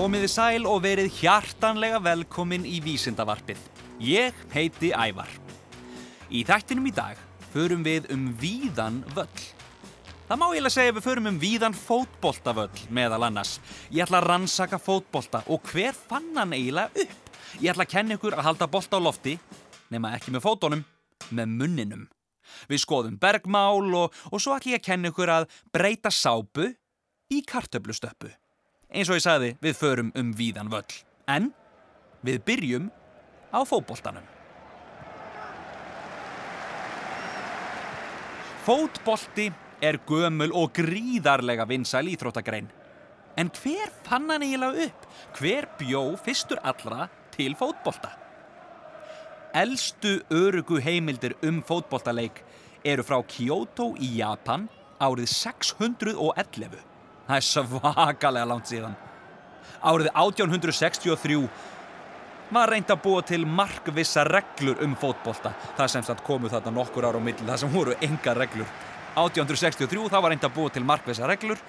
Komiði sæl og verið hjartanlega velkomin í Vísindavarpið. Ég heiti Ævar. Í þættinum í dag förum við um víðan völl. Það má eiginlega segja að við förum um víðan fótboltavöll meðal annars. Ég ætla að rannsaka fótbolta og hver fann hann eiginlega upp? Ég ætla að kenna ykkur að halda bolta á lofti, nema ekki með fótonum, með munninum. Við skoðum bergmál og, og svo ætla ég að kenna ykkur að breyta sápu í kartöflustöppu. Eins og ég sagði, við förum um víðan völl. En við byrjum á fótboltanum. Fótbolti er gömul og gríðarlega vinsæl íþróttagrein. En hver fann hann eiginlega upp? Hver bjó fyrstur allra til fótbolta? Elstu örugu heimildir um fótboltaleik eru frá Kyoto í Japan árið 611. Það er svakalega langt síðan. Árið 1863 var reynd að búa til markvissa reglur um fótbolta. Það sem sagt komu þarna nokkur ára á milli, það sem voru enga reglur. 1863 þá var reynd að búa til markvissa reglur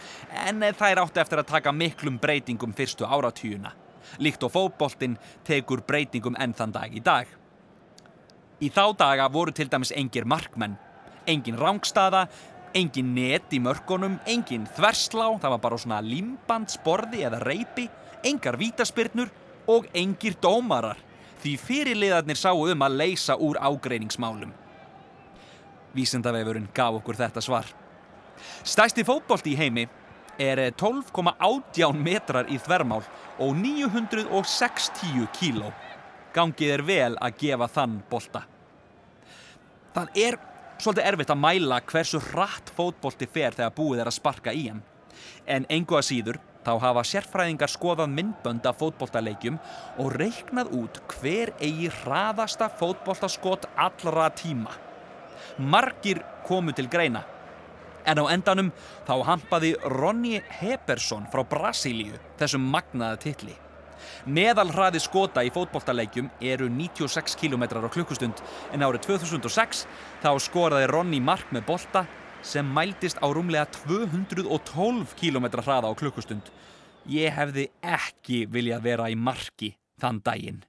en þær átti eftir að taka miklum breytingum fyrstu áratýjuna. Líkt og fótboltin tekur breytingum enn þann dag í dag. Í þá daga voru til dæmis engir markmenn, engin rángstaða, engin net í mörgunum, engin þverslá, það var bara svona limband, sporði eða reypi, engar vítaspyrnur og engir dómarar því fyrirliðarnir sáu um að leysa úr ágreiningsmálum. Vísindavefurinn gaf okkur þetta svar. Stæsti fótbolti í heimi er 12,80 metrar í þvermál og 960 kíló. Gangið er vel að gefa þann bolta. Það er svolítið erfitt að mæla hversu hratt fótbolti fer þegar búið er að sparka í hann. En engu að síður þá hafa sérfræðingar skoðað myndbönd af fótboltaleikjum og reiknað út hver eigi hraðasta fótboltaskot allra tíma. Margir komu til greina. En á endanum þá hampaði Ronny Hebersson frá Brasilíu þessum magnaða titli. Meðalhraði skota í fótboltaleikjum eru 96 km á klukkustund en árið 2006 þá skoraði Ronny mark með bolta sem mæltist á rúmlega 212 km hraða á klukkustund. Ég hefði ekki viljað vera í marki þann daginn.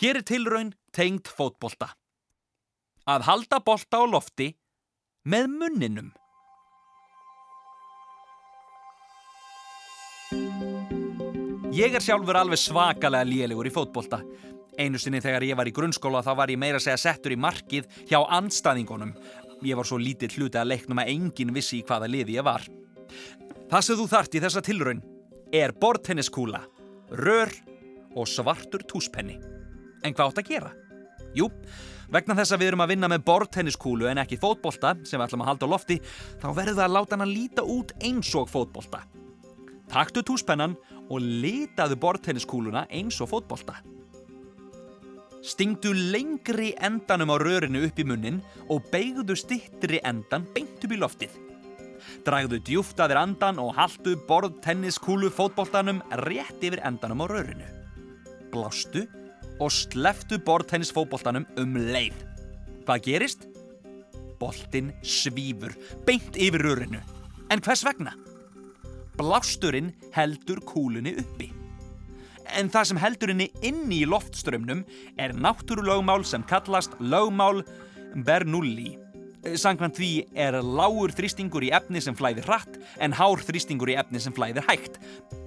Hér er tilraun tengd fótbolta. Að halda bolta á lofti með munninum. Ég er sjálfur alveg svakalega lélegur í fótbolta. Einu sinni þegar ég var í grunnskóla þá var ég meira segja settur í markið hjá andstaðingunum. Ég var svo lítill hluti að leiknum að enginn vissi í hvaða liði ég var. Það sem þú þart í þessa tilraun er bortenniskúla, rör og svartur túspenni. En hvað átt að gera? Jú, vegna þess að við erum að vinna með bortenniskúlu en ekki fótbolta sem við ætlum að halda á lofti, þá verður það að láta hann að líta út eins og fótbolta. Taktu túspennan og litaðu bortenniskúluna eins og fótbolta. Stingdu lengri endanum á rörinu upp í munnin og beigðu stittri endan beint upp í loftið. Dragðu djúft að þér andan og haldu bortenniskúlu fótboltanum rétt yfir endanum á rörinu. Blástu og sleftu bortennisfótboltanum um leið. Hvað gerist? Boltin svífur beint yfir rörinu. En hvers vegna? Blásturinn heldur kúlunni uppi. En það sem heldur henni inni í loftströmmnum er náttúrulögmál sem kallast lögmál Bernoulli. Sankvæmt því er lágur þrýstingur í efni sem flæðir hratt en hár þrýstingur í efni sem flæðir hægt.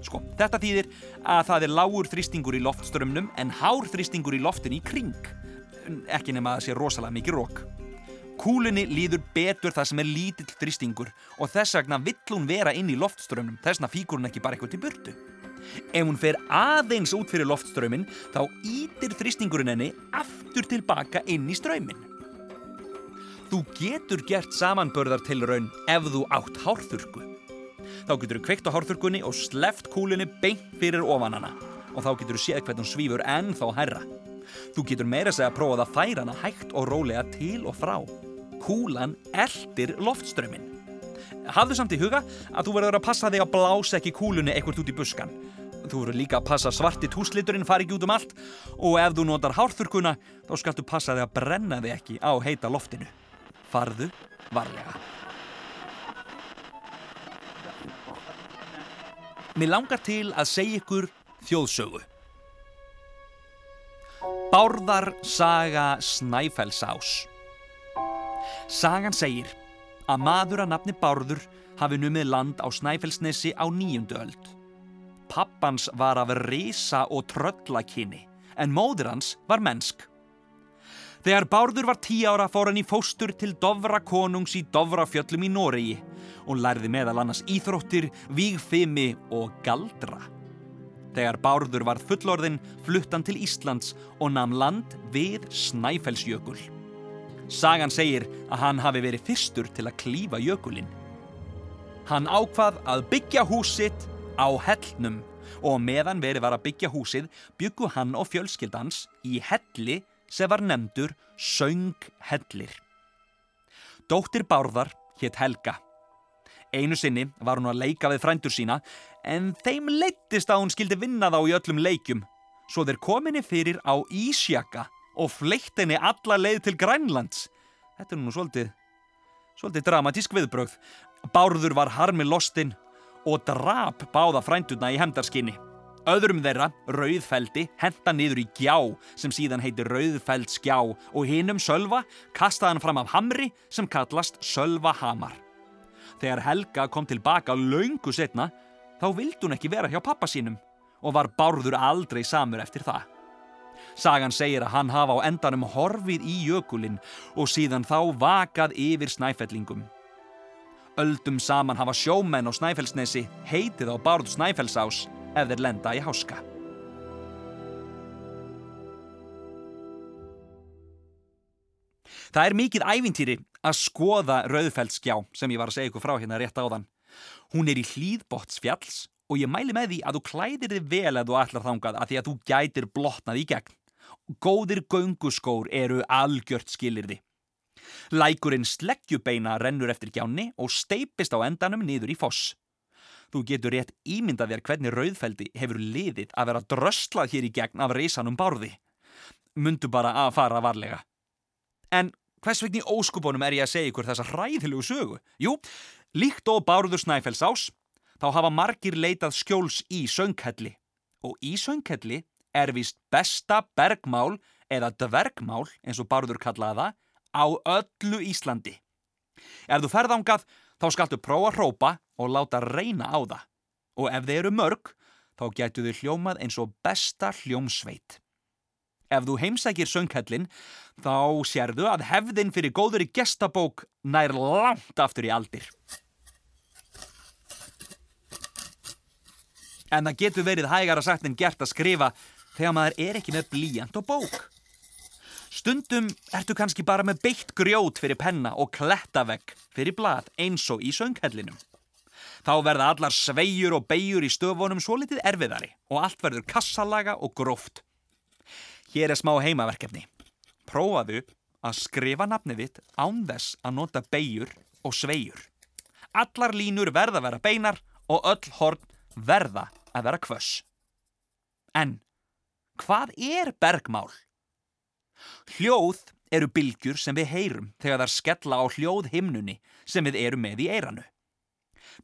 Sko, þetta þýðir að það er lágur þrýstingur í loftströmmnum en hár þrýstingur í loftin í kring. Ekki nema að það sé rosalega mikið rók. Kúlunni líður betur það sem er lítill þrýstingur og þess vegna vill hún vera inn í loftströmmnum, þess vegna fíkur hún ekki bara eitthvað til burtu. Ef hún fer aðeins út fyrir loftströmmin þá ítir þrýstingurinn henni aftur tilbaka inn í strömmin. Þú getur gert samanbörðar til raun ef þú átt hárþurku. Þá getur þú kveikt á hárþurkunni og sleft kúlunni beint fyrir ofan hana og þá getur þú séð hvernig hún svífur enn þá herra. Þú getur meira segja að prófa að færa hana hægt og rólega til og frá. Kúlan eldir loftströmmin. Hafðu samt í huga að þú verður að passa þig að blása ekki kúlunni ekkert út í buskan. Þú verður líka að passa svarti túsliturinn fari ekki út um allt og ef þú notar hárþurkuna þá skaltu passa þig að brenna þig ekki á heita loftinu. Farðu varlega. Mér langar til að segja ykkur þjóðsögu. Bárðar saga Snæfellsás Sagan segir að maður að nafni Bárður hafi numið land á Snæfellsnesi á nýjundu öld. Pappans var af risa og tröllakinni en móður hans var mennsk. Þegar Bárður var tí ára fór hann í fóstur til Dovra konungs í Dovrafjöllum í Noregi og lærði meðal annars íþróttir, vígfimi og galdra. Þegar Bárður varð fullorðin fluttan til Íslands og namn land við Snæfellsjökul. Sagan segir að hann hafi verið fyrstur til að klífa jökulinn. Hann ákvað að byggja húsitt á hellnum og meðan verið var að byggja húsið byggu hann og fjölskyldans í helli sem var nefndur Sönghellir. Dóttir Bárðar hétt Helga. Einu sinni var hún að leika við frændur sína en þeim leittist að hún skildi vinna þá í öllum leikum svo þeir kominni fyrir á Ísjaka og fleitt henni alla leið til Grænlands. Þetta er nú svolítið, svolítið dramatísk viðbrögð. Bárður var harmi lostinn og drap báða frændurna í hendarskinni. Öðrum þeirra, Rauðfeldi, henda niður í gjá sem síðan heitir Rauðfeldsgjá og hinnum Sölva kastaði hann fram af hamri sem kallast Sölvahamar. Þegar Helga kom tilbaka laungu setna þá vildi hún ekki vera hjá pappa sínum og var Bárður aldrei samur eftir það. Sagan segir að hann hafa á endanum horfið í jökulinn og síðan þá vakað yfir snæfellingum. Öldum saman hafa sjómenn á Snæfellsnesi heitið á Bárð Snæfellsás ef þeir lenda í háska. Það er mikið ævintýri að skoða Rauðfeldsgjá sem ég var að segja ykkur frá hérna rétt áðan. Hún er í hlýðbottsfjalls og ég mæli með því að þú klæðir þig vel að þú ætlar þangað að því að þú gætir blotnað í gegn. Góðir gönguskór eru algjört skilirði. Lækurinn sleggjubeina rennur eftir gjánni og steipist á endanum niður í foss. Þú getur rétt ímyndað þér hvernig Rauðfeldi hefur liðið að vera dröslað hér í gegn af reysanum bárði. Mundu bara að fara varlega. En hvers vegni óskupunum er ég að segja ykkur þessa hræðilegu sögu? Jú, líkt og Bárður Snæfells ás, þá hafa margir leitað skjóls í sönghelli. Og í sönghelli er vist besta bergmál eða dvergmál, eins og Bárður kallaði það, á öllu Íslandi. Ef þú ferðangað, þá skaltu prófa að hrópa og láta reyna á það. Og ef þeir eru mörg, þá getur þau hljómað eins og besta hljómsveit. Ef þú heimsækir sönghellin, þá sérðu að hefðin fyrir góður í gestabók nær langt aftur í aldir. En það getur verið hægara sagt en gert að skrifa þegar maður er ekki með blíjant og bók. Stundum ertu kannski bara með beitt grjót fyrir penna og klettavegg fyrir blad eins og í sönghellinum. Þá verða allar sveigjur og beigjur í stöfunum svo litið erfiðari og allt verður kassalaga og gróft. Hér er smá heimaverkefni. Prófaðu að skrifa nafnið þitt án þess að nota beigjur og sveigjur. Allar línur verða að vera beinar og öll horn verða að vera kvöss. En hvað er bergmál? Hljóð eru bylgjur sem við heyrum þegar þar skella á hljóð himnunni sem við erum með í eiranu.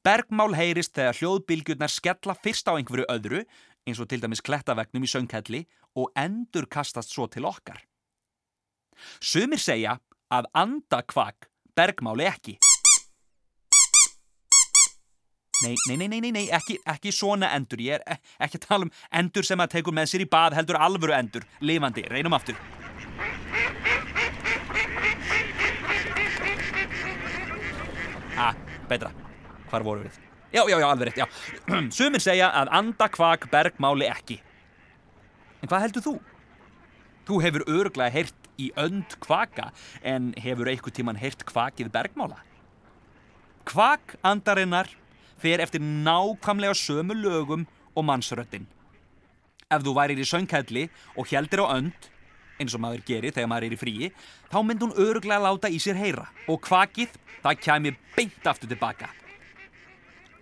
Bergmál heyrist þegar hljóðbylgjurnar skella fyrst á einhverju öðru, eins og til dæmis klettavegnum í sönghelli, og endur kastast svo til okkar. Sumir segja að andakvak bergmáli ekki. Nei, nei, nei, nei, nei, ekki, ekki svona endur. Ég er ekki að tala um endur sem að tegur með sér í bað heldur alvöru endur. Lifandi, reynum aftur. Ah, betra. Hvar voru við? Já, já, já, alveg rétt, já. Sumir segja að andakvak bergmáli ekki. En hvað heldur þú? Þú hefur örglega heyrt í önd kvaka en hefur einhver tíman heyrt kvakið bergmála? Kvak andarinnar fer eftir nákvæmlega sömu lögum og mannsröttin. Ef þú værir í söngkælli og heldir á önd, eins og maður gerir þegar maður er í fríi, þá myndi hún örglega láta í sér heyra og kvakið, það kæmi beint aftur tilbaka.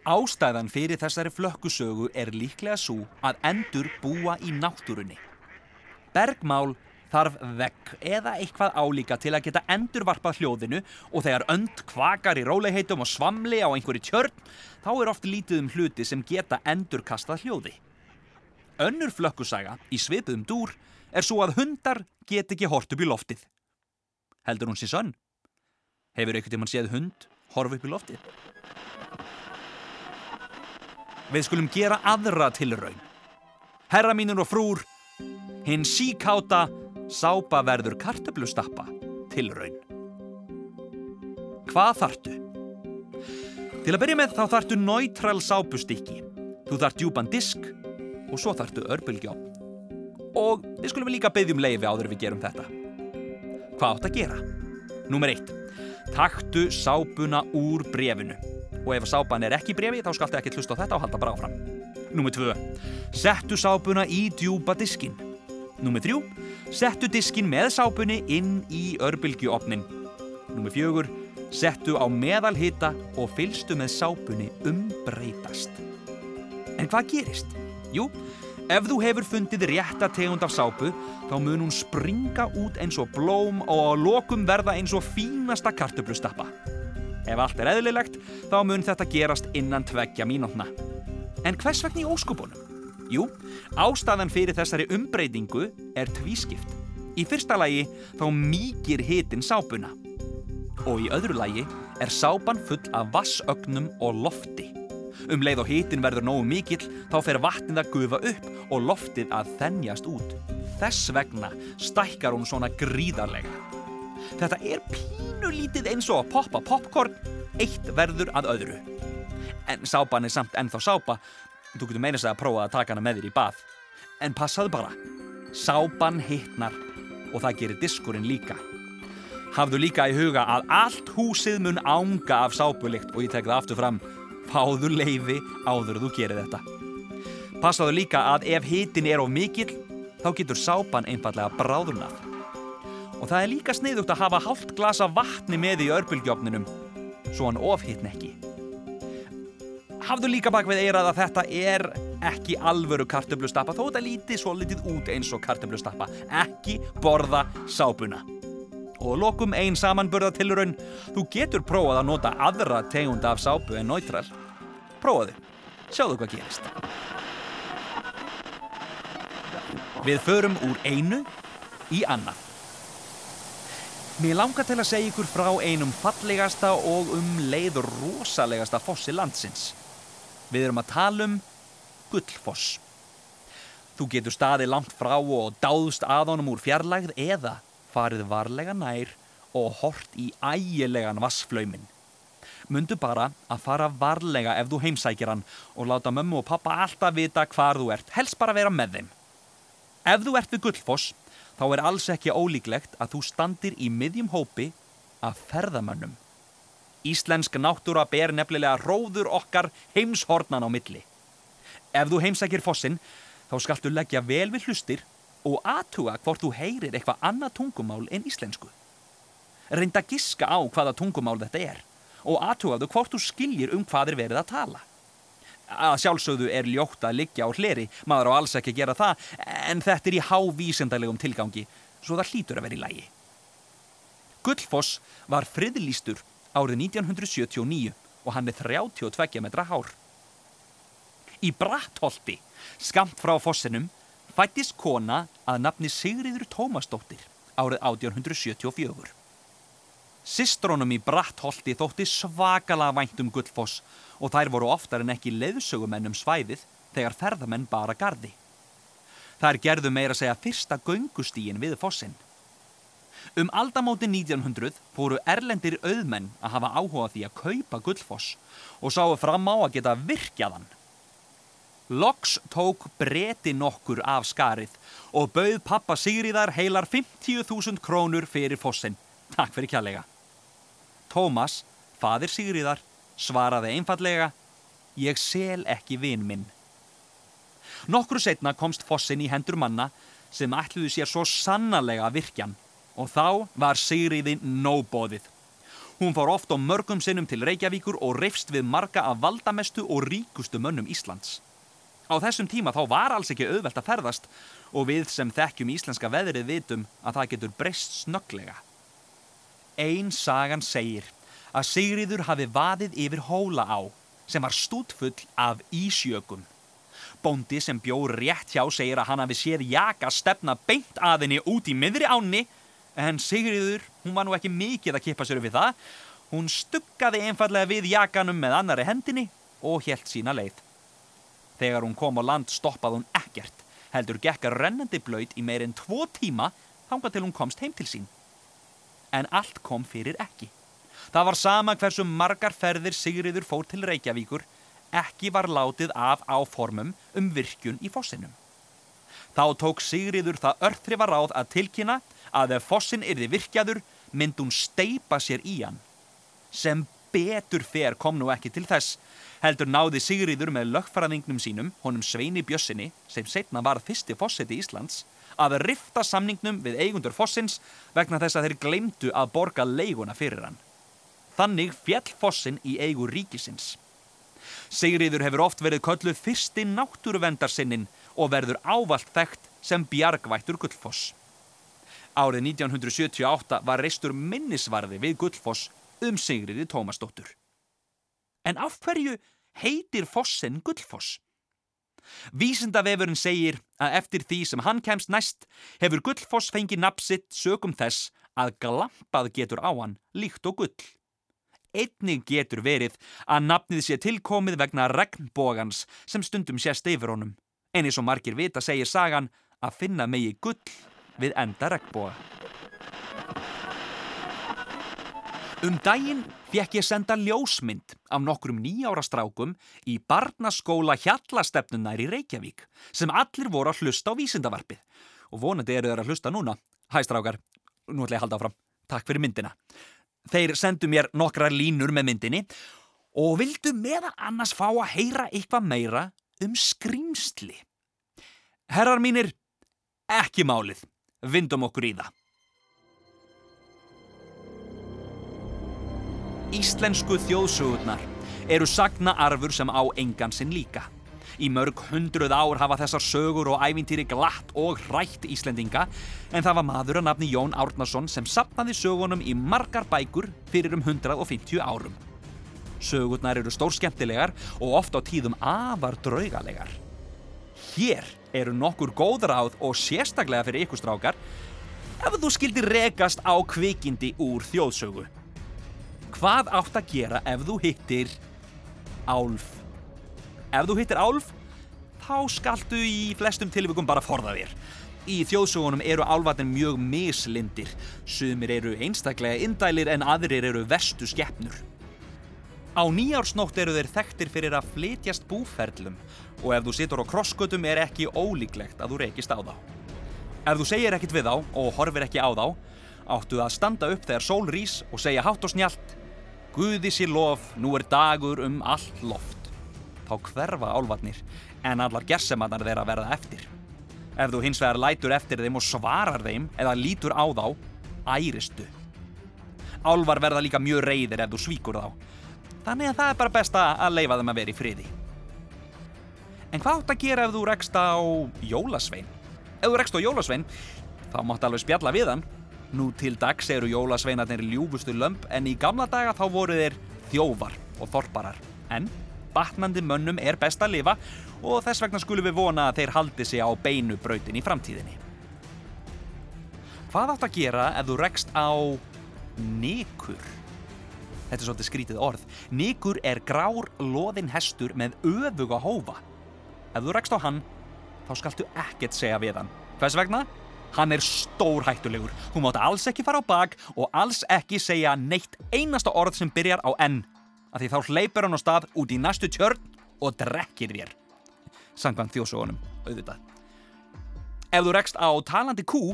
Ástæðan fyrir þessari flökkusögu er líklega svo að endur búa í náttúrunni. Bergmál þarf vegg eða eitthvað álíka til að geta endurvarpað hljóðinu og þegar önd kvakar í róleiheitum og svamli á einhverju tjörn þá er oft lítið um hluti sem geta endurkastað hljóði. Önnur flökkusaga í svipuðum dúr er svo að hundar get ekki hort upp í loftið. Heldur hún sér sönn? Hefur einhvern tíman séð hund horf upp í loftið? Við skulum gera aðra tilraun. Herra mínur og frúr, hinn síkáta sápaverður kartöblustappa tilraun. Hvað þartu? Til að byrja með þá þartu náttral sápustykki. Þú þart djúpan disk og svo þartu örbulgjá. Og við skulum líka byggjum leiði áður við gerum þetta. Hvað átt að gera? Númer 1. Taktu sápuna úr brefinu. Og ef sápan er ekki brefi þá skaltu ekki hlusta á þetta og halda bara áfram. Númer 2. Settu sápuna í djúpa diskin. Númer 3. Settu diskin með sápunni inn í örbylgjuofnin. Númer 4. Settu á meðalhita og fylstu með sápunni umbreytast. En hvað gerist? Jú, ef þú hefur fundið rétta tegund af sápu þá mun hún springa út eins og blóm og á lokum verða eins og fínasta kartöflustappa. Ef allt er eðlilegt þá mun þetta gerast innan tveggja mínútna. En hvers vegna í óskupunum? Jú, ástæðan fyrir þessari umbreytingu er tvískipt. Í fyrsta lagi þá mýkir hitin sápuna. Og í öðru lagi er sápan full af vassögnum og lofti. Um leið og hitin verður nógu mikill þá fer vatnið að gufa upp og loftið að þennjast út. Þess vegna stækkar hún svona gríðarlega. Þetta er pínulítið eins og að poppa popcorn, eitt verður að öðru. En sápan er samt ennþá sápa, þú getur meira segja að prófa að taka hana með þér í bað. En passaðu bara, sápan hittnar og það gerir diskurinn líka. Hafðu líka í huga að allt húsið mun ánga af sápulikt og ég tek það aftur fram, fáðu leiði áður þú gerir þetta. Passaðu líka að ef hitin er of mikill, þá getur sápan einfallega bráðurnað. Og það er líka sniðugt að hafa hálft glasa vatni með í örbulgjófninum, svo hann ofhittn ekki. Hafðu líka bak við eirað að þetta er ekki alvöru kartöflustappa, þó þetta líti svo litið út eins og kartöflustappa. Ekki borða sápuna. Og lokum einn samanburðatilurun, þú getur prófað að nota aðra tegunda af sápu en náttral. Prófaðu, sjáðu hvað gerist. Við förum úr einu í annað. Mér langar til að segja ykkur frá einum fallegasta og um leið rosalegasta fossi landsins. Við erum að tala um Gullfoss. Þú getur staði langt frá og dáðst að honum úr fjarlægð eða farið varlega nær og hort í ægilegan vassflöymin. Mundu bara að fara varlega ef þú heimsækir hann og láta mömmu og pappa alltaf vita hvar þú ert, helst bara vera með þeim. Ef þú ert við Gullfoss, þá er alls ekki ólíklegt að þú standir í miðjum hópi af ferðamönnum. Íslensk náttúra ber nefnilega róður okkar heimshornan á milli. Ef þú heimsækir fossin, þá skaltu leggja vel við hlustir og aðtuga hvort þú heyrir eitthvað annað tungumál en íslensku. Reynda giska á hvaða tungumál þetta er og aðtugaðu hvort þú skiljir um hvað er verið að tala. Að sjálfsögðu er ljótt að liggja á hleri, maður á alls ekki gera það, en þetta er í hávísendalegum tilgangi, svo það hlýtur að vera í lægi. Gullfoss var friðlýstur árið 1979 og hann er 32 metra hár. Í Brattholti, skamt frá fossinum, fættist kona að nafni Sigriður Tómasdóttir árið 1874. Sistrónum í Brattholti þótti svakalega vænt um Gullfoss og þær voru oftar en ekki leiðsögumenn um svæðið þegar ferðamenn bara gardi. Þær gerðu meira segja fyrsta göngustíin við fossin. Um aldamóti 1900 fóru erlendir auðmenn að hafa áhuga því að kaupa Gullfoss og sáu fram á að geta virkjaðan. Loks tók breti nokkur af skarið og bauð pappa Sigriðar heilar 50.000 krónur fyrir fossin. Takk fyrir kjallega. Tómas, fadir Sigriðar, svaraði einfallega Ég sel ekki vin minn. Nokkru setna komst fossin í hendur manna sem ætluðu sér svo sannarlega virkjan og þá var Sigriði nóbóðið. Hún fór oft á mörgum sinnum til Reykjavíkur og reyfst við marga af valdamestu og ríkustu mönnum Íslands. Á þessum tíma þá var alls ekki auðvelt að ferðast og við sem þekkjum íslenska veðrið vitum að það getur breyst snögglega. Einn sagan segir að Sigriður hafi vaðið yfir hóla á sem var stútfull af ísjökum. Bóndi sem bjór rétt hjá segir að hann hafi séð jaka stefna beint að henni út í miðri áni en Sigriður, hún var nú ekki mikið að kippa sér við það. Hún stuggaði einfallega við jakanum með annari hendinni og helt sína leið. Þegar hún kom á land stoppaði hún ekkert, heldur gekkar rennandi blöyt í meirinn tvo tíma þanga til hún komst heim til sín. En allt kom fyrir ekki. Það var sama hversu margar ferðir Sigriður fór til Reykjavíkur, ekki var látið af áformum um virkjun í fossinum. Þá tók Sigriður það örþrifa ráð að tilkynna að ef fossin yrði virkjaður mynd hún steipa sér í hann. Sem betur fer kom nú ekki til þess, heldur náði Sigriður með lögfaraðingnum sínum, honum Sveini Bjössinni, sem setna var fyrsti fosseti Íslands, að rifta samningnum við eigundur fossins vegna þess að þeir glemdu að borga leiguna fyrir hann. Þannig fjall fossin í eigu ríkisins. Sigriður hefur oft verið kölluð fyrsti náttúruvendarsinnin og verður ávalt þekkt sem bjargvættur Guldfoss. Árið 1978 var reistur minnisvarði við Guldfoss um Sigriði Tómasdóttur. En af hverju heitir fossin Guldfoss? Vísindavefurinn segir að eftir því sem hann kemst næst hefur Guldfoss fengið napsitt sögum þess að glampað getur á hann líkt og gull. Einnig getur verið að nafnið sé tilkomið vegna regnbógans sem stundum sést yfir honum. En eins og margir vita segir sagan að finna megi gull við enda regnbóga. Um daginn fekk ég senda ljósmynd af nokkrum nýjára strákum í barnaskóla hjallastefnunar í Reykjavík sem allir voru að hlusta á vísindavarpið og vonandi eru þeir að hlusta núna. Hæ strákar, nú ætla ég að halda áfram. Takk fyrir myndina. Þeir sendu mér nokkra línur með myndinni og vildu meðan annars fá að heyra eitthvað meira um skrýmsli. Herrar mínir, ekki málið. Vindum okkur í það. Íslensku þjóðsugurnar eru sagna arfur sem á engan sinn líka. Í mörg hundruð ár hafa þessar sögur og ævintýri glatt og hrætt Íslendinga en það var maður að nafni Jón Árnason sem sapnaði sögunum í margar bækur fyrir um 150 árum. Sögurnar eru stór skemmtilegar og oft á tíðum afar draugalegar. Hér eru nokkur góð ráð og sérstaklega fyrir ykkur strákar ef þú skildir rekast á kvikindi úr þjóðsögu. Hvað átt að gera ef þú hittir álf? Ef þú hittir álf, þá skaltu í flestum tilvíkum bara forða þér. Í þjóðsögunum eru álvatin mjög mislindir. Sumir eru einstaklega indælir en aðrir eru vestu skeppnur. Á nýjársnótt eru þeir þekktir fyrir að flytjast búferlum og ef þú situr á krossgötum er ekki ólíklegt að þú reykist á þá. Ef þú segir ekkit við þá og horfir ekki á þá, áttu að standa upp þegar sól rís og segja hátt og snjált Guði sér lof, nú er dagur um allt loft. Þá hverfa álvatnir, en allar gersemannar þeirra verða eftir. Ef þú hins vegar lætur eftir þeim og svarar þeim eða lítur á þá, æristu. Álvar verða líka mjög reyðir ef þú svíkur þá. Þannig að það er bara best að leifa þeim að vera í friði. En hvað átt að gera ef þú rekst á jólasvein? Ef þú rekst á jólasvein, þá mátt alveg spjalla við hann. Nú til dags eru jólasveinarnir ljúfustu lömp en í gamla daga þá voru þeir þjófar og þorparar. En batnandi mönnum er best að lifa og þess vegna skulum við vona að þeir haldi sig á beinu brautin í framtíðinni. Hvað átt að gera ef þú rekst á nikur? Þetta er svolítið skrítið orð. Nikur er grár loðin hestur með öfuga hófa. Ef þú rekst á hann, þá skaltu ekkert segja við hann. Hvers vegna? Hann er stór hættulegur. Þú mátt alls ekki fara á bak og alls ekki segja neitt einasta orð sem byrjar á N. Af því þá hleypur hann á stað út í næstu tjörn og drekkir þér. Sangvann þjóðsóðunum, auðvitað. Ef þú rekst á talandi kú,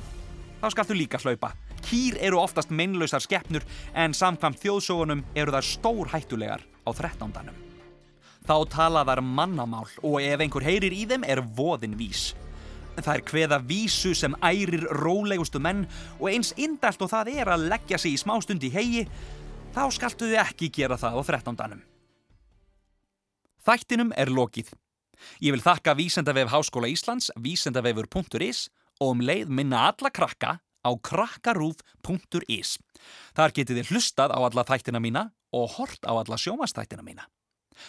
þá skaltu líka hlaupa. Kýr eru oftast meinlausar skeppnur en samkvæmt þjóðsóðunum eru þar stór hættulegar á 13. Þá tala þar mannamál og ef einhver heyrir í þeim er voðin vís. Það er hveða vísu sem ærir rólegustu menn og eins indalt og það er að leggja sig í smástund í hegi, þá skaltu þið ekki gera það á 13. Þættinum er lokið. Ég vil þakka Vísendavef Háskóla Íslands, vísendavefur.is og um leið minna alla krakka á krakkarúf.is. Þar getið þið hlustað á alla þættina mína og hort á alla sjómastættina mína.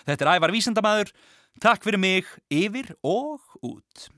Þetta er Ævar Vísendamæður. Takk fyrir mig, yfir og út.